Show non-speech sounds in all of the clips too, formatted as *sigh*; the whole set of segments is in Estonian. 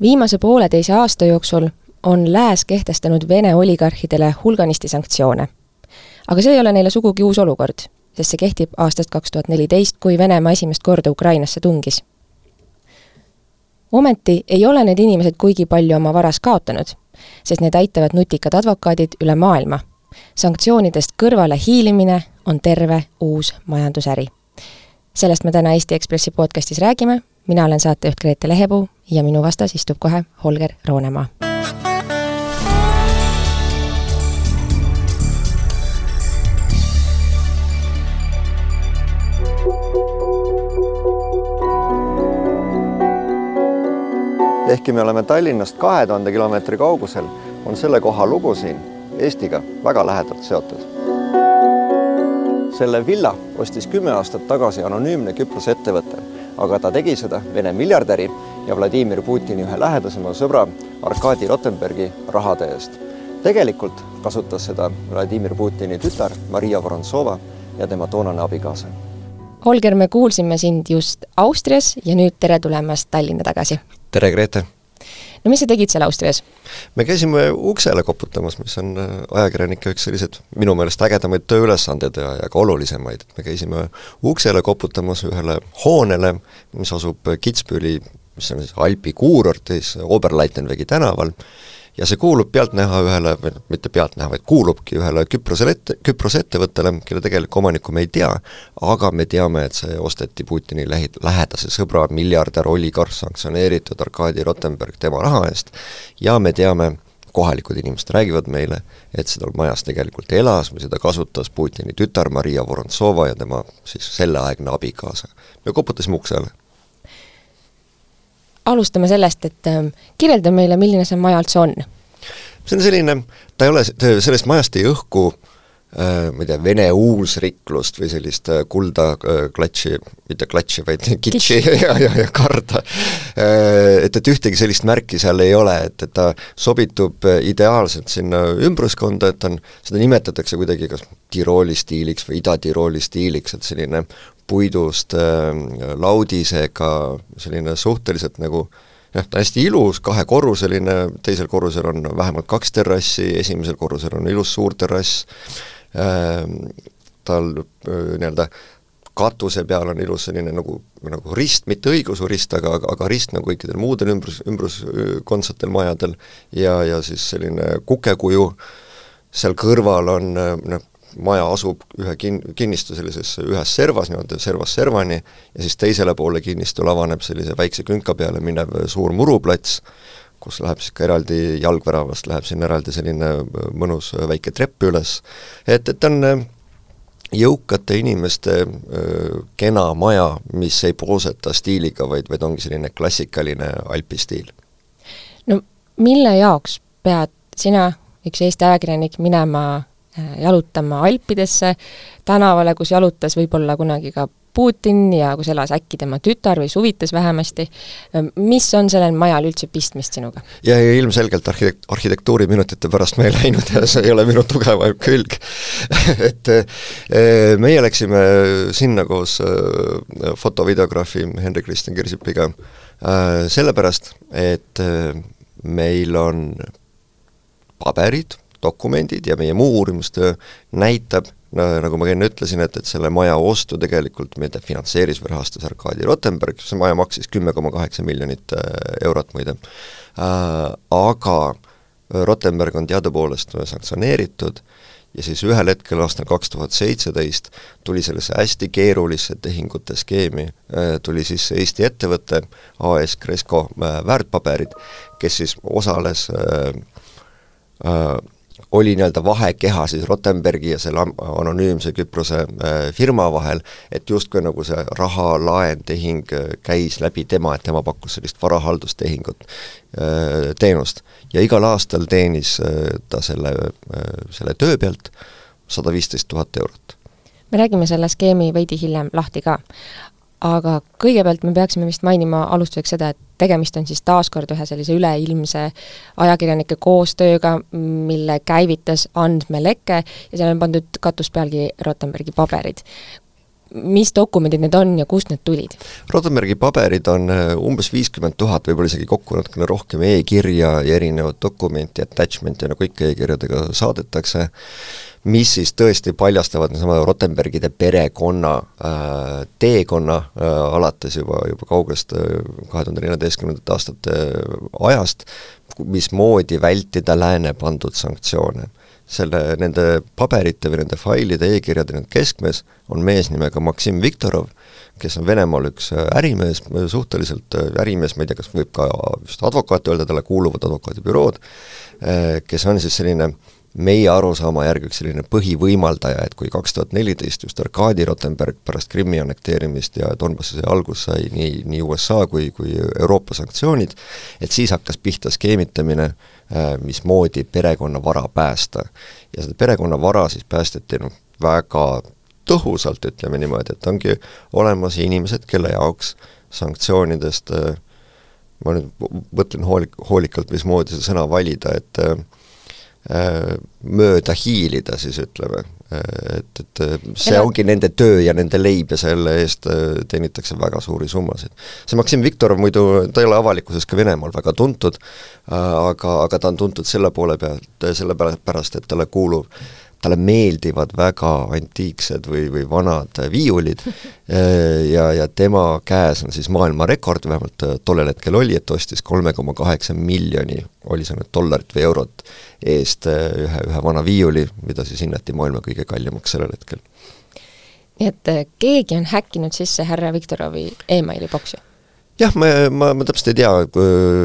viimase pooleteise aasta jooksul on Lääs kehtestanud Vene oligarhidele hulganisti sanktsioone. aga see ei ole neile sugugi uus olukord, sest see kehtib aastast kaks tuhat neliteist, kui Venemaa esimest korda Ukrainasse tungis. ometi ei ole need inimesed kuigi palju oma varas kaotanud, sest need aitavad nutikad advokaadid üle maailma. sanktsioonidest kõrvale hiilimine on terve uus majandusäri. sellest me täna Eesti Ekspressi podcastis räägime, mina olen saatejuht Grete Lehepuu ja minu vastas istub kohe Holger Roonemaa ehkki me oleme Tallinnast kahe tuhande kilomeetri kaugusel, on selle koha lugu siin Eestiga väga lähedalt seotud. selle villa ostis kümme aastat tagasi anonüümne Küprose ettevõte, aga ta tegi seda Vene miljardäri ja Vladimir Putini ühe lähedasema sõbra Arkadi Rotenbergi rahade eest. tegelikult kasutas seda Vladimir Putini tütar Maria Vorontsova ja tema toonane abikaasa. Holger, me kuulsime sind just Austrias ja nüüd tere tulemast Tallinna tagasi tere, Grete! No mis sa tegid seal Austrias? me käisime uksele koputamas, mis on äh, ajakirjanike üks selliseid minu meelest ägedamaid tööülesandeid ja, ja ka olulisemaid, et me käisime uksele koputamas ühele hoonele, mis asub Kitzbüheli, mis on siis Alpi kuurortis Oberleitenwegi tänaval, ja see kuulub pealtnäha ühele, või noh, mitte pealtnäha, vaid kuulubki ühele Küprosele ette, Küprose ettevõttele, kelle tegelikku omanikku me ei tea, aga me teame, et see osteti Putini lähi-, lähedase sõbra, miljardär, oligarh, sanktsioneeritud Arkadi Rotenberg tema raha eest, ja me teame, kohalikud inimesed räägivad meile, et seda majas tegelikult elas või seda kasutas Putini tütar Maria Vorontsova ja tema siis selleaegne abikaasa. me koputasime uksele alustame sellest, et ähm, kirjelda meile, milline see maja üldse on? see on selline, ta ei ole, sellest majast ei õhku äh, ma ei tea, vene uusriklust või sellist äh, kulda äh, klatši, mitte klatši, vaid *laughs* kitši *laughs* ja, ja, ja karda. Et, et ühtegi sellist märki seal ei ole, et, et ta sobitub ideaalselt sinna ümbruskonda, et on, seda nimetatakse kuidagi kas Tirooli stiiliks või Ida-Tirooli stiiliks, et selline puidust äh, laudisega, selline suhteliselt nagu jah, ta on hästi ilus, kahekorruseline, teisel korrusel on vähemalt kaks terrassi, esimesel korrusel on ilus suur terrass äh,, tal äh, nii-öelda katuse peal on ilus selline nagu, nagu rist, mitte õigeusu rist, aga, aga rist nagu kõikidel muudel ümbrus, ümbruskondsel majadel ja, ja siis selline kukekuju, seal kõrval on noh, maja asub ühe kin-, kinnistu sellises ühes servas, nii-öelda servast servani, ja siis teisele poole kinnistul avaneb sellise väikse künka peale minev suur muruplats, kus läheb siis ka eraldi jalgväravast, läheb sinna eraldi selline mõnus väike trepp üles, et, et on äh, jõukate inimeste öö, äh, kena maja, mis ei pooseta stiiliga, vaid, vaid ongi selline klassikaline Alpi stiil. no mille jaoks pead sina, üks Eesti ajakirjanik, minema Äh, jalutama Alpidesse, tänavale, kus jalutas võib-olla kunagi ka Putin ja kus elas äkki tema tütar või suvitas vähemasti, äh, mis on sellel majal üldse pistmist sinuga? ja, ilmselgelt arhitekt-, arhitektuuriminutite pärast ma ei läinud ja see ei ole minu tugevam külg *laughs* et äh, meie läksime sinna koos fotovideograafi Henrik Kristjan Kirsipiga sellepärast, et meil on paberid, dokumendid ja meie muu uurimustöö näitab, nagu ma enne ütlesin, et, et selle maja ostu tegelikult meid finantseeris või rahastas Arkadi Rotenberg, see maja maksis kümme koma kaheksa miljonit äh, eurot muide. Äh,, aga Rotenberg on teadupoolest sanktsioneeritud ja siis ühel hetkel aastal kaks tuhat seitseteist tuli sellesse hästi keerulisse tehingute skeemi, äh, tuli siis Eesti ettevõte AS Cresco äh, väärtpaberid, kes siis osales äh, äh, oli nii-öelda vahekeha siis Rotenbergi ja selle anonüümse Küprose äh, firma vahel, et justkui nagu see raha, laen, tehing äh, käis läbi tema, et tema pakkus sellist varahaldustehingut, äh, teenust. ja igal aastal teenis ta selle, selle töö pealt sada viisteist tuhat eurot. me räägime selle skeemi veidi hiljem lahti ka, aga kõigepealt me peaksime vist mainima alustuseks seda, et tegemist on siis taaskord ühe sellise üleilmse ajakirjanike koostööga, mille käivitas andmeleke ja seal on pandud katuspealgi Rotenbergi paberid. Mis dokumendid need on ja kust need tulid? Rodenbergi paberid on äh, umbes viiskümmend tuhat, võib-olla isegi kokku natukene rohkem e-kirja ja erinevat dokumenti, attachment'i, nagu ikka e-kirjadega saadetakse, mis siis tõesti paljastavad niisama Rotenbergide perekonna äh, teekonna äh, alates juba, juba kaugest äh, kahe tuhande neljateistkümnendate aastate ajast, mismoodi vältida lääne pandud sanktsioone selle, nende paberite või nende failide e-kirjade nüüd keskmes on mees nimega Maksim Viktorov, kes on Venemaal üks äh, ärimees, suhteliselt äh, ärimees, ma ei tea, kas võib ka just advokaat öelda, talle kuuluvad advokaadibürood, äh, kes on siis selline meie arusaama järgi üks selline põhivõimaldaja, et kui kaks tuhat neliteist just Arkadi Rotenberg pärast Krimmi annekteerimist ja Donbassi sõja algus sai nii, nii USA kui, kui Euroopa sanktsioonid, et siis hakkas pihta skeemitamine äh, Äh, mismoodi perekonna vara päästa. ja seda perekonna vara siis päästeti noh, väga tõhusalt, ütleme niimoodi, et ongi olemas inimesed, kelle jaoks sanktsioonidest äh, ma nüüd mõtlen hoolik-, hoolikalt, mismoodi seda sõna valida, et äh, mööda hiilida siis ütleme, et, et see Ela... ongi nende töö ja nende leib ja selle eest äh, teenitakse väga suuri summasid. see Maksim Viktorov muidu, ta ei ole avalikkuses ka Venemaal väga tuntud, äh, aga, aga ta on tuntud selle poole pealt, sellepärast, et talle kuulub talle meeldivad väga antiiksed või, või vanad viiulid *laughs* ja, ja tema käes on siis maailmarekord, vähemalt tollel hetkel oli, et ostis kolme koma kaheksa miljoni, oli see nüüd dollarit või eurot, eest ühe, ühe vana viiuli, mida siis hinnati maailma kõige kallimaks sellel hetkel. nii et keegi on häkkinud sisse härra Viktorovi emaili boksi? Jah, ma, ma, ma täpselt ei tea,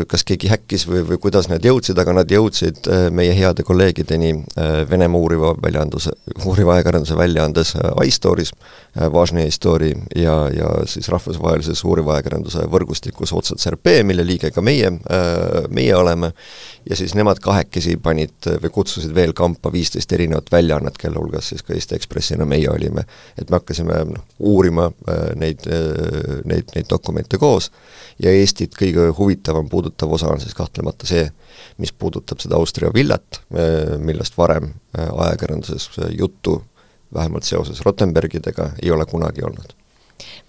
kas keegi häkkis või, või kuidas need jõudsid, aga nad jõudsid äh, meie heade kolleegideni äh, Venemaa uuriva väljaanduse, uuriva ajakirjanduse väljaandes äh, iStories, Važne Story ja, ja siis rahvusvahelises uuriva ajakirjanduse võrgustikus OTSRP, mille liige ka meie, meie oleme, ja siis nemad kahekesi panid või kutsusid veel kampa viisteist erinevat väljaannet, kelle hulgas siis ka Eesti Ekspressina meie olime. et me hakkasime noh, uurima neid, neid, neid dokumente koos ja Eestit kõige huvitavam puudutav osa on siis kahtlemata see, mis puudutab seda Austria villat, eh, millest varem eh, ajakirjanduses juttu vähemalt seoses Rotenbergidega ei ole kunagi olnud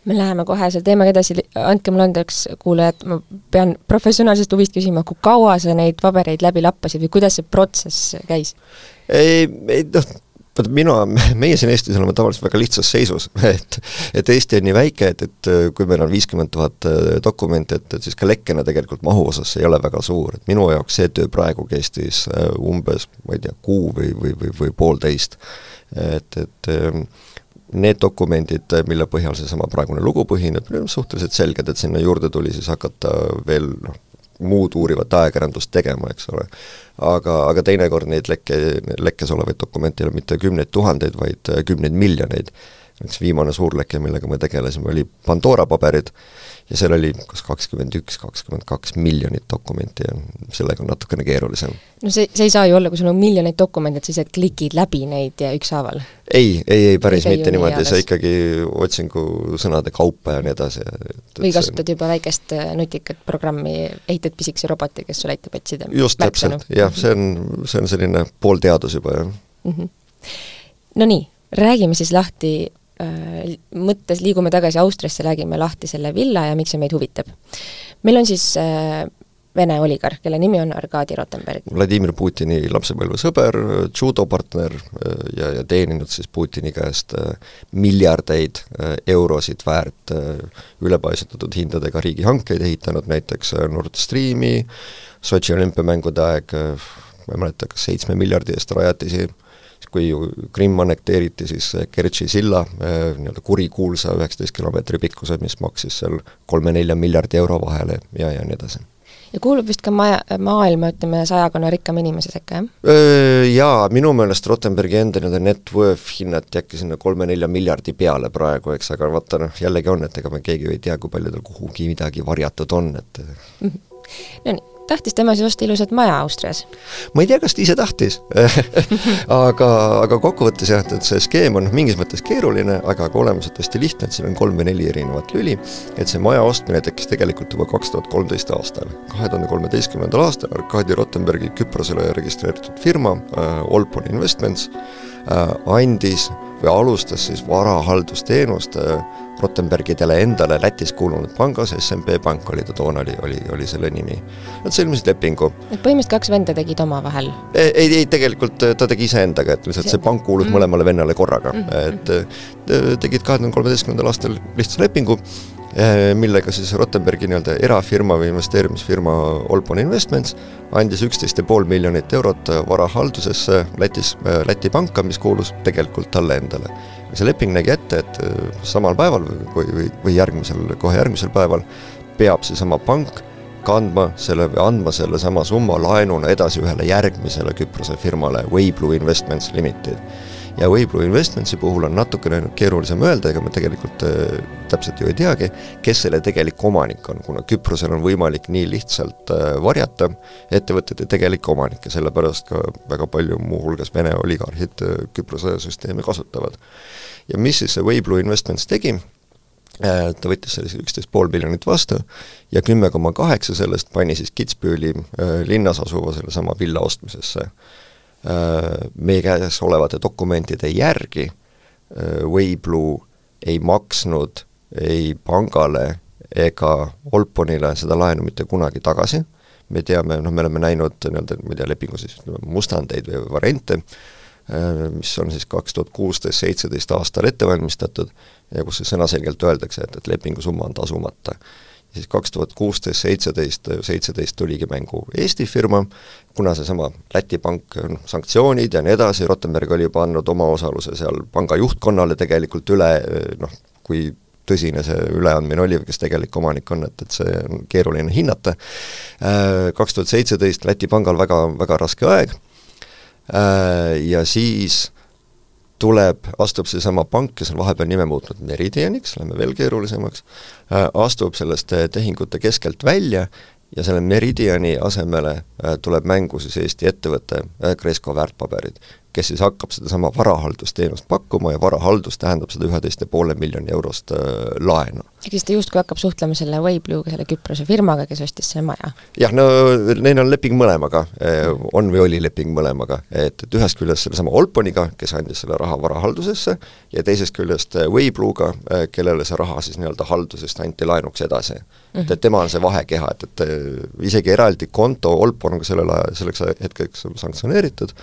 me läheme kohe selle teemaga edasi, andke mulle andeks, kuulajad, ma pean professionaalsest huvist küsima, kui kaua sa neid pabereid läbi lappasid või kuidas see protsess käis? ei, ei noh, vaata mina, meie siin Eestis oleme tavaliselt väga lihtsas seisus, *laughs* et et Eesti on nii väike, et, et kui meil on viiskümmend tuhat äh, dokumenti, et, et siis ka lekkena tegelikult mahu osas ei ole väga suur, et minu jaoks see töö praegu kestis äh, umbes, ma ei tea, kuu või, või, või, või poolteist. et, et ähm, need dokumendid, mille põhjal seesama praegune lugu põhineb, suhteliselt selged, et sinna juurde tuli siis hakata veel noh, muud uurivat ajakirjandust tegema, eks ole. aga, aga teinekord neid lekke, lekkes olevaid dokumente ei ole mitte kümneid tuhandeid, vaid kümneid miljoneid. Näiteks viimane suur leke, millega me tegelesime, oli Pandora paberid, ja seal oli kas kakskümmend üks, kakskümmend kaks miljonit dokumenti ja sellega on natukene keerulisem. no see, see ei saa ju olla, kui sul on miljoneid dokumente, et sa lihtsalt klikid läbi neid ja ükshaaval? ei, ei, ei päris ei mitte niimoodi, sa ikkagi otsingu sõnade kaupa ja nii edasi. või kasutad see... juba väikest äh, nutikat programmi, ehitad pisikese roboti, kes sul aitab otsida just täpselt, jah, see on, see on selline poolteadus juba, jah mm. -hmm. no nii, räägime siis lahti mõttes liigume tagasi Austriasse, räägime lahti selle villa ja miks see meid huvitab. meil on siis äh, Vene oligarh, kelle nimi on Arkadi Rotenberg. Vladimir Putini lapsepõlvesõber, judopartner äh, ja, ja teeninud siis Putini käest miljardeid eurosid väärt ülepaisutatud hindadega riigihankeid, ehitanud näiteks Nord Streami, Sotši olümpiamängude aeg, ma ei mäleta, kas seitsme miljardi eest rajatisi kui Krimm annekteeriti, siis Kertši silla eh, nii-öelda kurikuulsa üheksateist kilomeetri pikkuse, mis maksis seal kolme-nelja miljardi euro vahele ja, ja nii edasi ja kuulub vist ka maja, maailma, ütleme, sajakonna rikkama inimese sekka, jah? Jaa, minu meelest Rottenbergi enda nii-öelda net worth hinnati äkki sinna kolme-nelja miljardi peale praegu, eks, aga vaata noh, jällegi on, et ega me keegi ju ei tea, kui palju tal kuhugi midagi varjatud on, et mhm. Tahtis tema siis osta ilusat maja Austrias? ma ei tea, kas ta ise tahtis *laughs* aga, aga kokkuvõttes jah, et see skeem on mingis mõttes keeruline, aga ka olemuselt hästi lihtne, et siin on kolm või neli erinevat lüli, et see maja ostmine tekkis tegelikult juba kaks tuhat kolmteist aastal. kahe tuhande kolmeteistkümnendal aastal Arkadi Rottenbergi Küprosele registreeritud firma äh, Olpon Investments andis või alustas siis varahaldusteenust Rottenbergidele endale Lätis kuulunud pangas, SMB Pank oli ta toona, oli, oli, oli selle nimi. Nad sõlmisid lepingu. et põhimõtteliselt kaks venda tegid omavahel? ei, ei tegelikult ta tegi iseendaga, et lihtsalt see pank kuulus mm. mõlemale vennale korraga mm, -hmm. et tegid kahe tuhande kolmeteistkümnendal aastal lihtsa lepingu millega siis Rottenbergi nii-öelda erafirma või investeerimisfirma Olpon Investments andis üksteist ja pool miljonit eurot varahaldusesse Lätis, eh, Läti panka, mis kuulus tegelikult talle endale. see leping nägi ette, et eh, samal päeval või, või, või järgmisel, kohe järgmisel päeval peab seesama pank kandma selle või andma sellesama summa laenuna edasi ühele järgmisele Küprose firmale, Wayblue Investments Limited ja Wayblue Investmentsi puhul on natukene keerulisem öelda, ega me tegelikult äh, täpselt ju ei teagi, kes selle tegelik omanik on, kuna Küprosel on võimalik nii lihtsalt äh, varjata ettevõtete tegelikke omanikke, sellepärast ka väga palju muuhulgas Vene oligarhid äh, Küprose süsteemi kasutavad. ja mis siis see Wayblue Investments tegi, ta võttis sellise üksteist pool miljonit vastu ja kümme koma kaheksa sellest pani siis Kitzbüheli linnas asuva sellesama villa ostmisesse Äh, meie käes olevate dokumentide järgi äh, Wayblue ei maksnud ei pangale ega Olponile seda laenu mitte kunagi tagasi, me teame, noh, me oleme näinud nii-öelda, ma ei tea, lepingu siis ütleme, mustandeid või variante, äh, mis on siis kaks tuhat kuusteist, seitseteist aastal ette valmistatud ja kus sõnaselgelt öeldakse, et, et lepingu summa on tasumata siis kaks tuhat kuusteist, seitseteist, seitseteist tuligi mängu Eesti firma, kuna seesama Läti pank, noh, sanktsioonid ja nii edasi, Rottenberg oli juba andnud oma osaluse seal panga juhtkonnale tegelikult üle, noh, kui tõsine see üleandmine oli või kes tegelik omanik on, et, et see on keeruline hinnata, kaks tuhat seitseteist Läti pangal väga, väga raske aeg. Ja siis tuleb, astub seesama pank, kes on vahepeal nime muutnud Meridianiks, läheme veel keerulisemaks, äh, astub sellest äh, tehingute keskelt välja ja selle Meridiani asemele äh, tuleb mängu siis Eesti ettevõte Cresco väärtpaberid kes siis hakkab sedasama varahaldusteenust pakkuma ja varahaldus tähendab seda üheteist ja poole miljoni eurost äh, laenu. ehk siis ta justkui hakkab suhtlema selle Wayblue'ga, selle Küprose firmaga, kes ostis selle maja? jah, no neil on leping mõlemaga, äh, on või oli leping mõlemaga, et, et ühest küljest sellesama Olponiga, kes andis selle raha varahaldusesse, ja teisest küljest äh, Wayblue'ga, kellele see raha siis nii-öelda haldusest anti laenuks edasi mm. -hmm. et, tema on see vahekeha, et, et isegi eraldi konto Olpon on ka sellel ajal, selleks hetkeks sanktsioneeritud,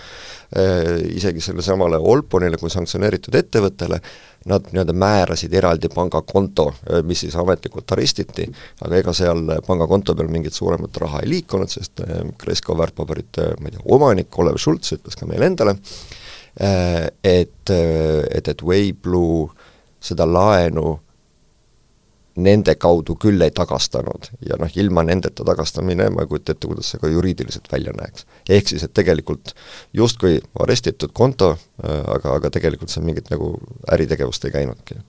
isegi sellesamale Olponile kui sanktsioneeritud ettevõttele, nad nii-öelda määrasid eraldi pangakonto, mis siis ametlikult arestiti, aga ega seal pangakonto peal mingit suuremat raha ei liikunud, sest Kresko väärtpaberite, ma ei tea, omanik Olev Schultz ütles ka meile endale, et, et, et Wayblue seda laenu nende kaudu küll ei tagastanud ja noh, ilma nendeta tagastamine, ma ei kujuta ette, kuidas see ka juriidiliselt välja näeks. ehk siis, et tegelikult justkui arestitud konto, äh, aga, aga tegelikult seal mingit nagu äritegevust ei käinudki. okei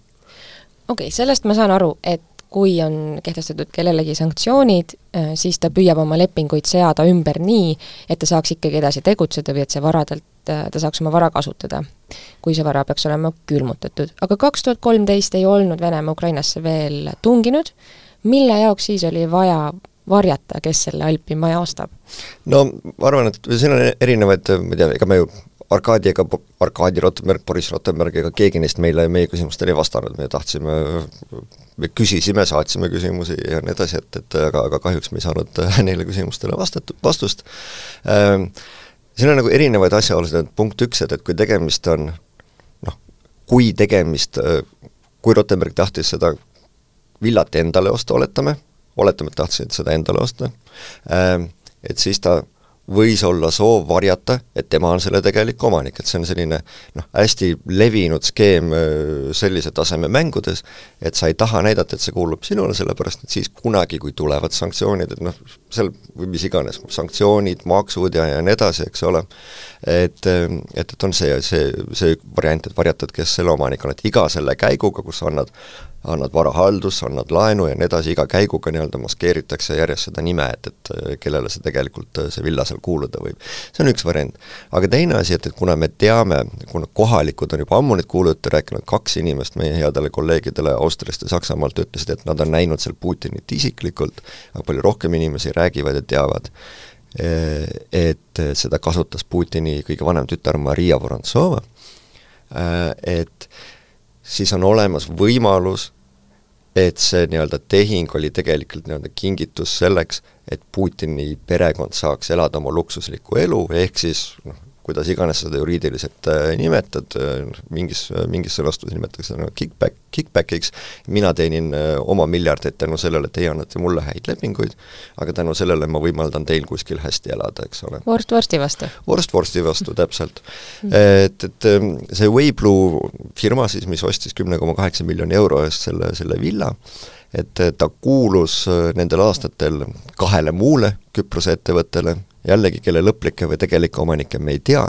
okay,, sellest ma saan aru, et kui on kehtestatud kellelegi sanktsioonid, äh, siis ta püüab oma lepinguid seada ümber nii, et ta saaks ikkagi edasi tegutseda või et see varadelt, äh, ta saaks oma vara kasutada, kui see vara peaks olema külmutatud. aga kaks tuhat kolmteist ei olnud Venemaa Ukrainasse veel tunginud, mille jaoks siis oli vaja varjata, kes selle Alpi maja ostab? no ma arvan, et siin on erinevaid, ma ei tea, ega me ju Arkadi ega Arkadi Rottenberg, Boris Rottenberg ega keegi neist meile, meie küsimustele ei vastanud, me tahtsime, me küsisime, saatsime küsimusi ja nii edasi, et, et aga, aga kahjuks me ei saanud *laughs* neile küsimustele vastatud, vastust ähm,. siin on nagu erinevaid asjaolusid, et punkt üks, et, et kui tegemist on noh, kui tegemist, kui Rottenberg tahtis seda villat endale osta, oletame, oletame, et tahtsid seda endale osta ähm,, et siis ta võis olla soov varjata, et tema on selle tegelik omanik, et see on selline noh, hästi levinud skeem sellise taseme mängudes, et sa ei taha näidata, et see kuulub sinule, sellepärast et siis kunagi, kui tulevad sanktsioonid, et noh, seal või mis iganes, sanktsioonid, maksud ja, ja nii edasi, eks ole, et, et, et on see, see, see variant, et varjatad, kes selle omanik on, et iga selle käiguga, kus sa annad annad varahaldusse, annad laenu ja nii edasi, iga käiguga nii-öelda maskeeritakse järjest seda nime, et, et kellele see tegelikult, see villa seal kuuluda võib. see on üks variant. aga teine asi, et, et kuna me teame, kuna kohalikud on juba ammu neid kuulujutte rääkinud, kaks inimest meie headele kolleegidele Austriast ja Saksamaalt ütlesid, et nad on näinud seal Putinit isiklikult, aga palju rohkem inimesi räägivad ja teavad, et seda kasutas Putini kõige vanem tütar Maria Vorontsova, et siis on olemas võimalus, et see nii-öelda tehing oli tegelikult nii-öelda kingitus selleks, et Putini perekond saaks elada oma luksuslikku elu, ehk siis noh, kuidas iganes seda juriidiliselt äh, nimetad, äh, mingis, mingis sõnastuses nimetatakse seda nagu kickback, kickbackiks, mina teenin äh, oma miljardit tänu sellele, et teie annate mulle häid lepinguid, aga tänu sellele ma võimaldan teil kuskil hästi elada, eks ole. vorst vorsti vastu. vorst vorsti vastu, *laughs* täpselt. et, et ähm, see Wayblue firma siis, mis ostis kümne koma kaheksa miljoni euro eest selle, selle villa, et ta kuulus nendel aastatel kahele muule Küprose ettevõttele, jällegi, kelle lõplikke või tegelikke omanikke me ei tea,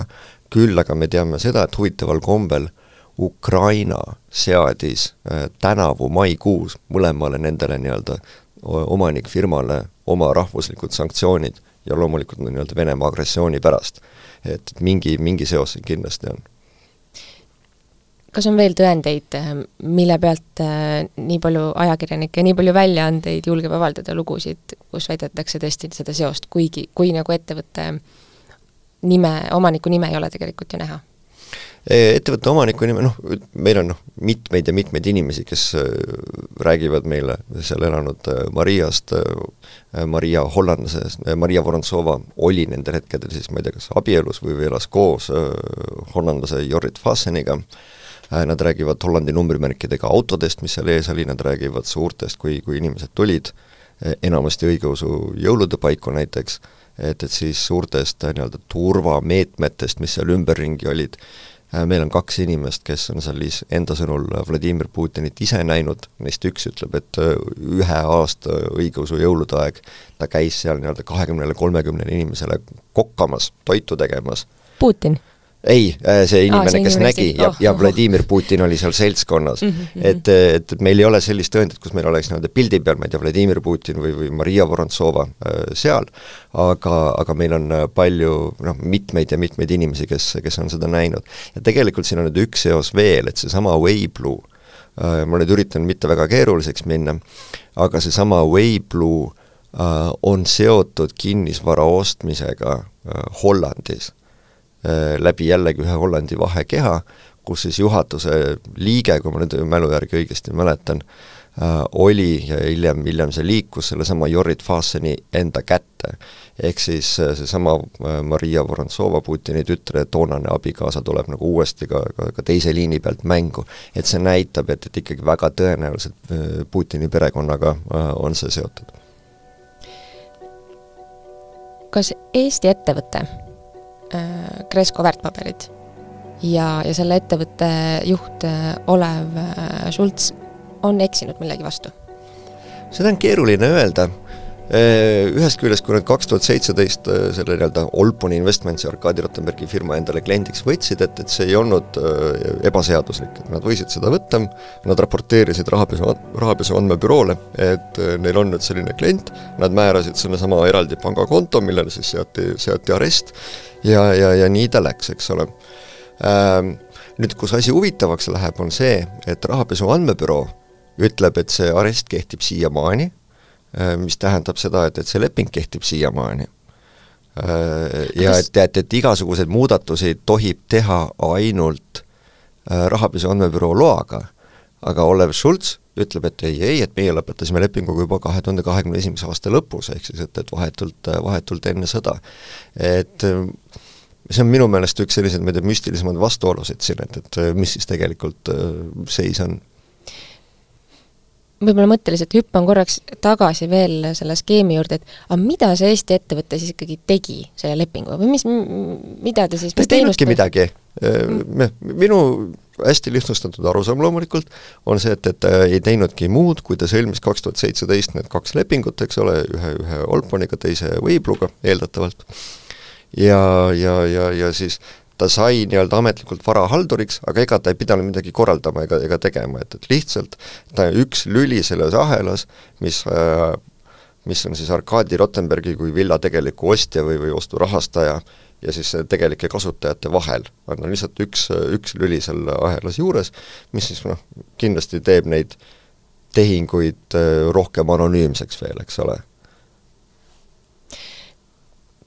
küll aga me teame seda, et huvitaval kombel Ukraina seadis äh, tänavu maikuus mõlemale nendele nii-öelda omanikfirmale oma rahvuslikud sanktsioonid ja loomulikult nii-öelda Venemaa agressiooni pärast. et mingi, mingi seos siin kindlasti on kas on veel tõendeid, äh, mille pealt äh, nii palju ajakirjanikke ja nii palju väljaandeid julgeb avaldada lugusid, kus väidetakse tõesti seda seost, kuigi, kui nagu ettevõtte nime, omaniku nime ei ole tegelikult ju näha? E, ettevõtte omaniku nime, noh, meil on noh, mitmeid ja mitmeid inimesi, kes äh, räägivad meile seal elanud Mariast, Maria hollandlasest, Maria Vorontsova oli nendel hetkedel siis ma ei tea, kas abielus või, või elas koos hollandlase Jorrit Fasseniga, Äh, nad räägivad Hollandi numbrimärkidega autodest, mis seal ees oli, nad räägivad suurtest, kui, kui inimesed tulid, äh, enamasti õigeusu jõulude paiku näiteks, et, et siis suurtest äh, nii-öelda turvameetmetest, mis seal ümberringi olid, meil on kaks inimest, kes on seal siis enda sõnul Vladimir Putinit ise näinud, neist üks ütleb, et ühe aasta õigeusu jõulude aeg ta käis seal nii-öelda kahekümnele, kolmekümnele inimesele kokkamas, toitu tegemas. Putin ei, äh, see inimene, kes inimene nägi ja oh,, ja oh. Vladimir Putin oli seal seltskonnas mm. -hmm. et, et, meil ei ole sellist tõendit, kus meil oleks nii-öelda pildi peal, ma ei tea, Vladimir Putin või, või Maria Vorontsova äh, seal, aga, aga meil on äh, palju noh, mitmeid ja mitmeid inimesi, kes, kes on seda näinud. ja tegelikult siin on nüüd üks seos veel, et seesama äh,, ma nüüd üritan mitte väga keeruliseks minna, aga seesama äh, on seotud kinnisvara ostmisega Hollandis läbi jällegi ühe Hollandi vahekeha, kus siis juhatuse liige, kui ma nüüd mälu järgi õigesti mäletan, äh, oli ja hiljem, hiljem see liikus sellesama Jorrit Fasseni enda kätte. ehk siis äh, seesama Maria Vorontsova, Putini tütre toonane abikaasa, tuleb nagu uuesti ka, ka, ka teise liini pealt mängu. et see näitab, et, et ikkagi väga tõenäoliselt Putini perekonnaga on see seotud. kas Eesti ettevõte Kresko äh, väärtpaberid. ja, ja selle ettevõtte juht äh, Olev äh, Schultz on eksinud millegi vastu? seda on keeruline öelda Ühest küljest, kui nad kaks tuhat seitseteist selle nii-öelda Olponi Investmentsi Arkadi Rottenbergi firma endale kliendiks võtsid, et, et see ei olnud ebaseaduslik, et nad võisid seda võtta, nad raporteerisid rahapesu, rahapesu andmebüroole, et neil on nüüd selline klient, nad määrasid sellesama eraldi pangakonto, millele siis seati, seati arest ja, ja, ja nii ta läks, eks ole ähm,. Nüüd, kus asi huvitavaks läheb, on see, et Rahapesu Andmebüroo ütleb, et see arest kehtib siiamaani äh,, mis tähendab seda, et, et see leping kehtib siiamaani äh,. Ja et, et, et igasuguseid muudatusi tohib teha ainult äh, Rahapesu Andmebüroo loaga, aga Olev Schultz ütleb, et ei, ei, et meie lõpetasime lepinguga juba kahe tuhande kahekümne esimese aasta lõpus, ehk siis et, et vahetult, vahetult enne sõda. et see on minu meelest üks selliseid, ma ei tea, müstilisemaid vastuolusid siin, et, et mis siis tegelikult äh, seis on võib-olla mõtteliselt hüppan korraks tagasi veel selle skeemi juurde, et aga mida see Eesti ettevõte siis ikkagi tegi selle lepinguga või mis, mida ta siis ta ei teinudki midagi. Mm. minu hästi lihtsustatud arusaam loomulikult on see, et, et ta ei teinudki muud, kui ta sõlmis kaks tuhat seitseteist need kaks lepingut, eks ole, ühe, ühe Olponiga, teise Weibluga eeldatavalt, ja, ja, ja, ja siis ta sai nii-öelda ametlikult varahalduriks, aga ega ta ei pidanud midagi korraldama ega, ega tegema, et, et lihtsalt ta üks lüli selles ahelas, mis äh, mis on siis Arkadi Rottenbergi kui villa tegeliku ostja või, või osturahastaja ja siis tegelike kasutajate vahel. on no, lihtsalt üks, üks lüli seal ahelas juures, mis siis noh, kindlasti teeb neid tehinguid äh, rohkem anonüümseks veel, eks ole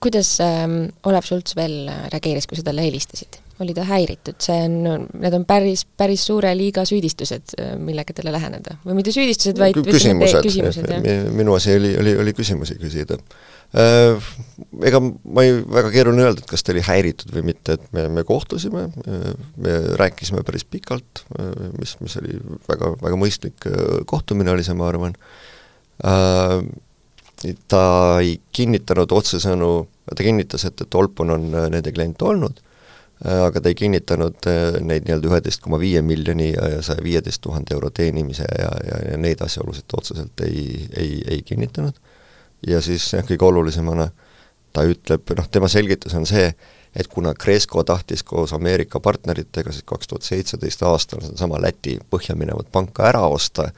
kuidas äh, Olev Schultz veel reageeris, kui sa talle helistasid? oli ta häiritud, see on, need on päris, päris suure liiga süüdistused, millega talle läheneda. või mitte süüdistused, vaid küsimused, küsimused, minu asi oli, oli, oli küsimusi küsida. Äh, ega ma ei, väga keeruline öelda, et kas ta oli häiritud või mitte, et me, me kohtusime, me rääkisime päris pikalt, mis, mis oli väga, väga mõistlik kohtumine oli see, ma arvan, äh, ta ei kinnitanud otsesõnu, ta kinnitas, et, et Olpon on nende klient olnud, Äh, aga ta ei kinnitanud äh, neid nii-öelda üheteist koma viie miljoni ja, ja saja viieteist tuhande euro teenimise ja, ja, ja neid asjaolusid otseselt ei, ei, ei kinnitanud. ja siis jah, kõige olulisemana ta ütleb, noh tema selgitus on see, et kuna Cresco tahtis koos Ameerika partneritega siis kaks tuhat seitseteist aastal sedasama Läti põhja minevat panka ära osta,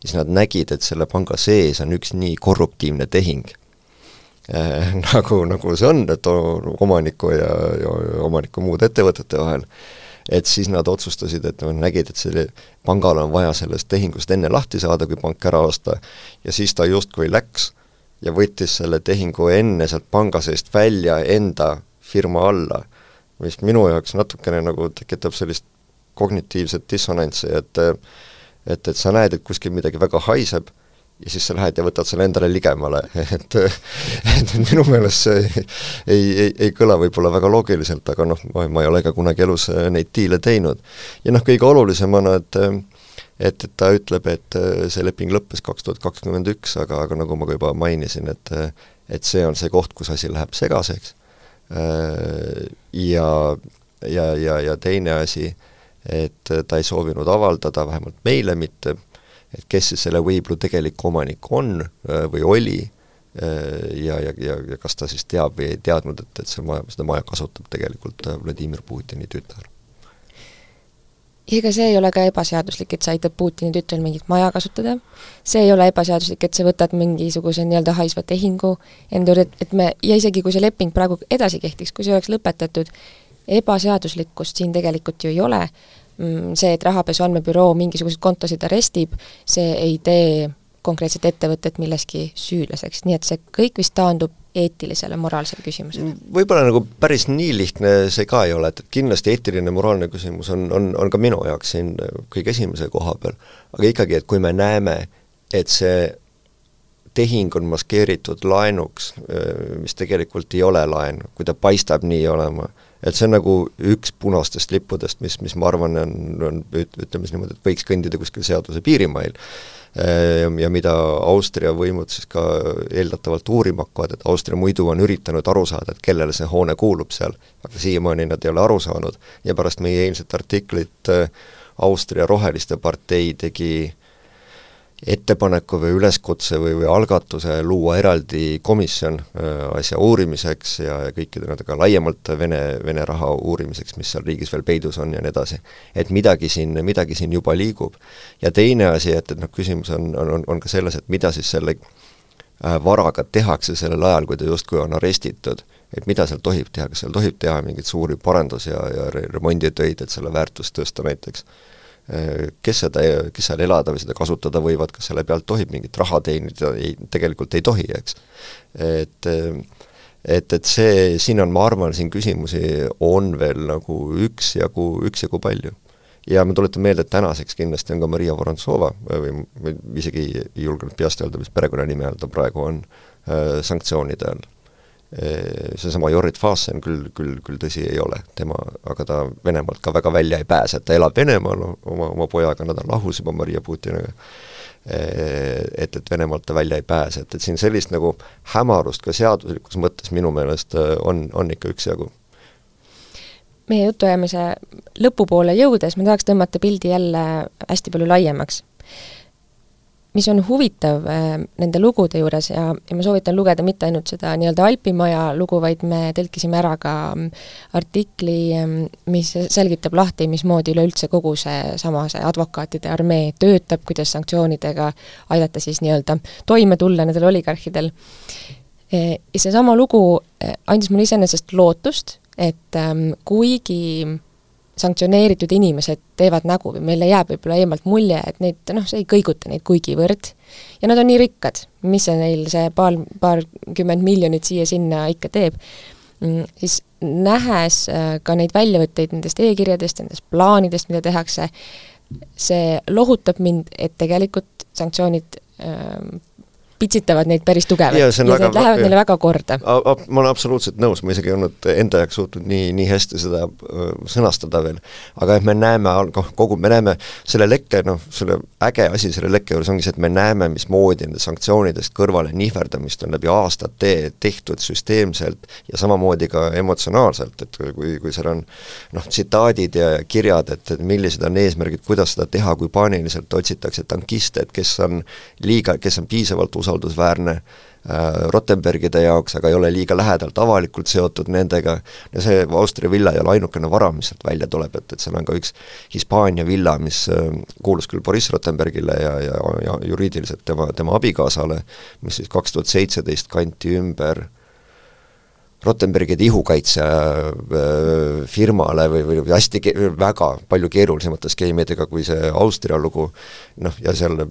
siis nad nägid, et selle panga sees on üks nii korruptiivne tehing. Äh, *laughs* nagu, nagu see on, et omaniku ja, ja omaniku muude ettevõtete vahel, et siis nad otsustasid, et nad nägid, et selle, pangal on vaja sellest tehingust enne lahti saada, kui pank ära osta, ja siis ta justkui läks ja võttis selle tehingu enne sealt panga seest välja enda firma alla, mis minu jaoks natukene nagu tekitab sellist kognitiivset dissonantsi, et et, et sa näed, et kuskil midagi väga haiseb ja siis sa lähed ja võtad selle endale ligemale, *laughs* et et minu meelest see ei, ei, ei kõla võib-olla väga loogiliselt, aga noh, ma, ei ole ka kunagi elus äh, neid diile teinud. ja noh, kõige olulisemana, et et, et ta ütleb, et äh, see leping lõppes kaks tuhat kakskümmend üks, aga, aga nagu ma ka juba mainisin, et et see on see koht, kus asi läheb segaseks äh, ja, ja, ja, ja teine asi, et ta ei soovinud avaldada, vähemalt meile mitte, et kes siis selle Weiblu tegelik omanik on äh, või oli äh, ja, ja, ja, ja kas ta siis teab või ei teadnud, et, et see maja, seda maja kasutab tegelikult äh, Vladimir Putini tütar. Ega see ei ole ka ebaseaduslik, et sa aitad Putini tütrel mingit maja kasutada, see ei ole ebaseaduslik, et sa võtad mingisuguse nii-öelda haisva tehingu enda juurde, et, me, ja isegi kui see leping praegu edasi kehtiks, kui see oleks lõpetatud, ebaseaduslikkust siin tegelikult ju ei ole, Mm, see, et Rahapesu Andmebüroo mingisuguseid kontosid arestib, see ei tee konkreetset ettevõtet milleski süüdlaseks, nii et see kõik vist taandub eetilisele, moraalsele küsimusele? võib-olla nagu päris nii lihtne see ka ei ole, et, et kindlasti eetiline, moraalne küsimus on, on, on ka minu jaoks siin kõige esimese koha peal, aga ikkagi, et kui me näeme, et see tehing on maskeeritud laenuks, mis tegelikult ei ole laen, kui ta paistab nii olema, et see on nagu üks punastest lippudest, mis, mis ma arvan, on, on ütleme siis niimoodi, et võiks kõndida kuskil seaduse piirimail. Ja, ja mida Austria võimud siis ka eeldatavalt uurima hakkavad, et Austria muidu on üritanud aru saada, et kellele see hoone kuulub seal, aga siiamaani nad ei ole aru saanud ja pärast meie eilset artiklit äh, Austria Roheliste partei tegi ettepaneku või üleskutse või, või algatuse luua eraldi komisjon äh, asja uurimiseks ja, ja kõikide nendega laiemalt Vene, Vene raha uurimiseks, mis seal riigis veel peidus on ja nii edasi. et midagi siin, midagi siin juba liigub. ja teine asi, et, et noh, küsimus on, on, on ka selles, et mida siis selle äh, varaga tehakse sellel ajal, kui ta justkui on arestitud, et mida seal tohib teha, kas seal tohib teha mingeid suuri parandus- ja, ja remonditöid, et selle väärtust tõsta näiteks kes seda, kes seal elada või seda kasutada võivad, kas selle pealt tohib mingit raha teenida, ei, tegelikult ei tohi, eks. et et, et see, siin on, ma arvan, siin küsimusi on veel nagu üksjagu, üksjagu palju. ja ma tuletan meelde, et tänaseks kindlasti on ka Maria Vorontsova või, või isegi ei julgenud peast öelda, mis perekonnanime all ta praegu on, sanktsioonide all seesama Jorrit Faasen küll, küll, küll tõsi ei ole, tema, aga ta Venemaalt ka väga välja ei pääse, et ta elab Venemaal oma, oma pojaga, nad on lahus juba Maria Putiniga, et, et Venemaalt ta välja ei pääse, et, et siin sellist nagu hämarust ka seaduslikus mõttes minu meelest on, on ikka üksjagu. Meie jutuajamise lõpupoole jõudes ma tahaks tõmmata pildi jälle hästi palju laiemaks mis on huvitav äh, nende lugude juures ja, ja ma soovitan lugeda mitte ainult seda nii-öelda Alpimaja lugu, vaid me tõlkisime ära ka mm, artikli, mm, mis selgitab lahti, mismoodi üleüldse kogu see sama, see advokaatide armee töötab, kuidas sanktsioonidega aidata siis nii-öelda toime tulla nendel oligarhidel. E, ja seesama lugu e, andis mulle iseenesest lootust, et ähm, kuigi sanktsioneeritud inimesed teevad nägu või meile jääb võib-olla eemalt mulje, et neid noh, see ei kõiguta neid kuigivõrd ja nad on nii rikkad, mis see neil see paar, paarkümmend miljonit siia-sinna ikka teeb. mm, siis nähes äh, ka neid väljavõtteid nendest e-kirjadest, nendest plaanidest, mida tehakse, see lohutab mind, et tegelikult sanktsioonid ähm, pitsitavad neid päris tugevalt ja, ja väga, need lähevad ja, neile väga korda. ma olen absoluutselt nõus, ma isegi ei olnud enda jaoks suutnud nii, nii hästi seda sõnastada veel. aga et me näeme, noh, kogu, me näeme selle lekke, noh, selle äge asi selle lekke juures ongi see, et me näeme, mismoodi nende sanktsioonidest kõrvale nihverdamist on läbi aastate tehtud süsteemselt ja samamoodi ka emotsionaalselt, et kui, kui seal on noh, tsitaadid ja kirjad, et, et millised on eesmärgid, kuidas seda teha, kui paaniliselt otsitakse tankiste, et kes on liiga, kes on piisavalt usaldusväärsed, usaldusväärne äh, Rottenbergide jaoks, aga ei ole liiga lähedalt avalikult seotud nendega, ja see Austria villa ei ole ainukene vara, mis sealt välja tuleb, et, et seal on ka üks Hispaania villa, mis äh, kuulus küll Boriss Rottenbergile ja, ja, ja juriidiliselt tema, tema abikaasale, mis siis kaks tuhat seitseteist kanti ümber Rottenbergide ihukaitse äh, või, või hästi väga palju keerulisemate skeemidega kui see Austria lugu, noh, ja seal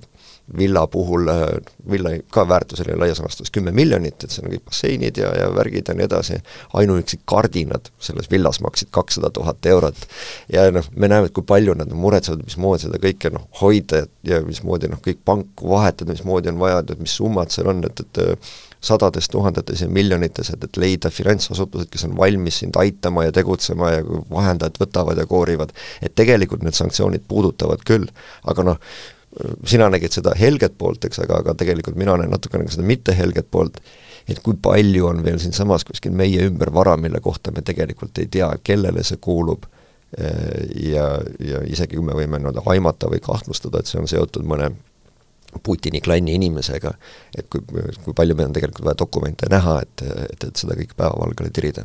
villa puhul, äh, villa ka väärtus oli laias laastus kümme miljonit, et seal on kõik basseinid ja, ja värgid ja nii edasi, ainuüksi kardinad selles villas maksid kakssada tuhat eurot. ja noh, me näeme, et kui palju nad muretsevad, mismoodi seda kõike noh, hoida ja mismoodi noh, kõik panku vahetada, mismoodi on vaja, et mis summad seal on, et, et sadades tuhandetes ja miljonites, et, et leida finantsasutused, kes on valmis sind aitama ja tegutsema ja vahendajad võtavad ja koorivad. et tegelikult need sanktsioonid puudutavad küll, aga noh, sina nägid seda helget poolt, eks, aga, aga tegelikult mina näen natukene ka seda mitte helget poolt, et kui palju on veel siinsamas kuskil meie ümber vara, mille kohta me tegelikult ei tea, kellele see kuulub, eh, ja, ja isegi kui me võime nii-öelda aimata või kahtlustada, et see on seotud mõne Putini klanni inimesega, et kui, kui palju meil on tegelikult vaja dokumente näha, et, et, et seda kõike päevavalgele tirida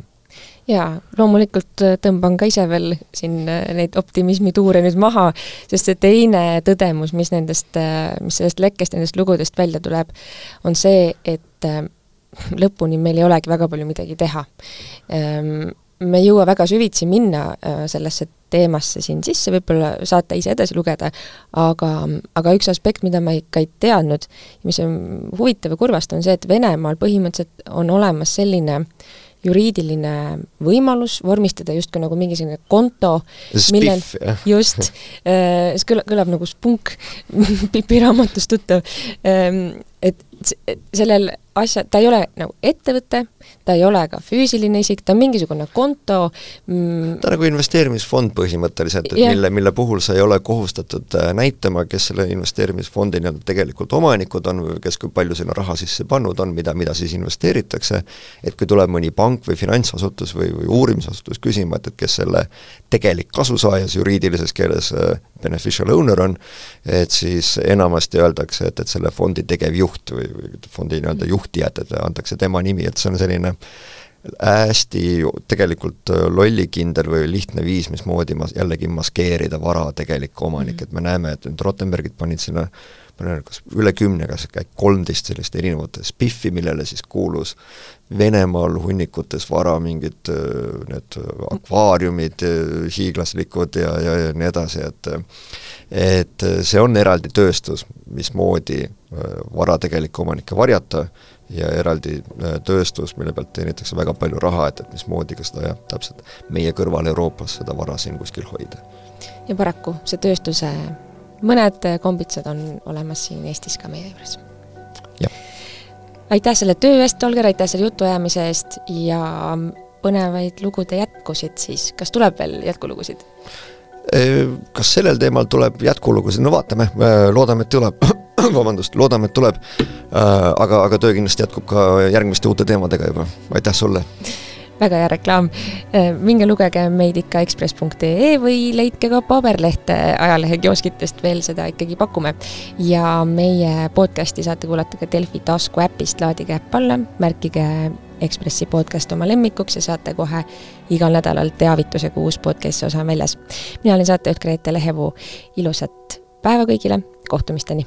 jaa, loomulikult äh, tõmban ka ise veel siin äh, neid optimismituure nüüd maha, sest see teine tõdemus, mis nendest, äh, mis sellest lekkest, nendest lugudest välja tuleb, on see, et lõpuni meil ei olegi väga palju midagi teha. Ähm, me ei jõua väga süvitsi minna sellesse teemasse siin sisse, võib-olla saate ise edasi lugeda, aga, aga üks aspekt, mida ma ikka ei teadnud, mis on huvitav ja kurvastav, on see, et Venemaal põhimõtteliselt on olemas selline äh, juriidiline võimalus vormistada justkui nagu mingisugune konto, millel just äh,, see kõlab, kõlab nagu spunk *laughs* Pipi raamatust tuttav ähm,, et sellel asja, ta ei ole nagu ettevõte, ta ei ole ka füüsiline isik, ta on mingisugune konto mm, ta on nagu investeerimisfond põhimõtteliselt, et yeah. mille, mille puhul sa ei ole kohustatud äh, näitama, kes selle investeerimisfondi nii-öelda tegelikult omanikud on või kes kui palju sinna raha sisse pannud on, mida, mida siis investeeritakse, et kui tuleb mõni pank või finantsasutus või, või uurimisasutus küsima, et, et kes selle tegelik kasusaajas juriidilises keeles äh, beneficial owner on, et siis enamasti öeldakse, et, et selle fondi tegevjuht või, või fondi nii-öelda juhtijad, et antakse tema nimi, et see on selline hästi tegelikult lollikindel või lihtne viis, mismoodi mas-, jällegi maskeerida vara tegelik omanik, et me näeme, et nüüd Rottenbergid panid sinna ma ei tea, kas üle kümne, kas äkki kolmteist sellist erinevat spiffi, millele siis kuulus Venemaal hunnikutes vara mingid need akvaariumid, hiiglaslikud ja, ja, ja nii edasi, et et see on eraldi tööstus, mismoodi vara tegelikke omanikke varjata ja eraldi tööstus, mille pealt teenitakse väga palju raha, et, et mismoodi ka seda jah, täpselt meie kõrval Euroopas seda vara siin kuskil hoida. ja paraku see tööstuse mõned kombitsad on olemas siin Eestis ka meie juures. aitäh selle töö eest, Olger, aitäh selle jutuajamise eest ja põnevaid lugude jätkusid siis, kas tuleb veel jätkulugusid? Kas sellel teemal tuleb jätkulugusid, no vaatame, loodame, et tuleb. *coughs* Vabandust, loodame, et tuleb, aga, aga töö kindlasti jätkub ka järgmiste uute teemadega juba, aitäh sulle! Väga hea reklaam. Äh, minge lugege meid ikka ekspress.ee või leidke ka paberlehte ajalehe kioskitest, veel seda ikkagi pakume. ja meie podcasti saate kuulata ka Delfi taskuäpist, laadige äpp alla, märkige Ekspressi podcast oma lemmikuks ja saate kohe igal nädalal teavituse, kui uus podcasti osa on väljas. mina olen saatejuht Grete Lehepuu, ilusat päeva kõigile, kohtumisteni!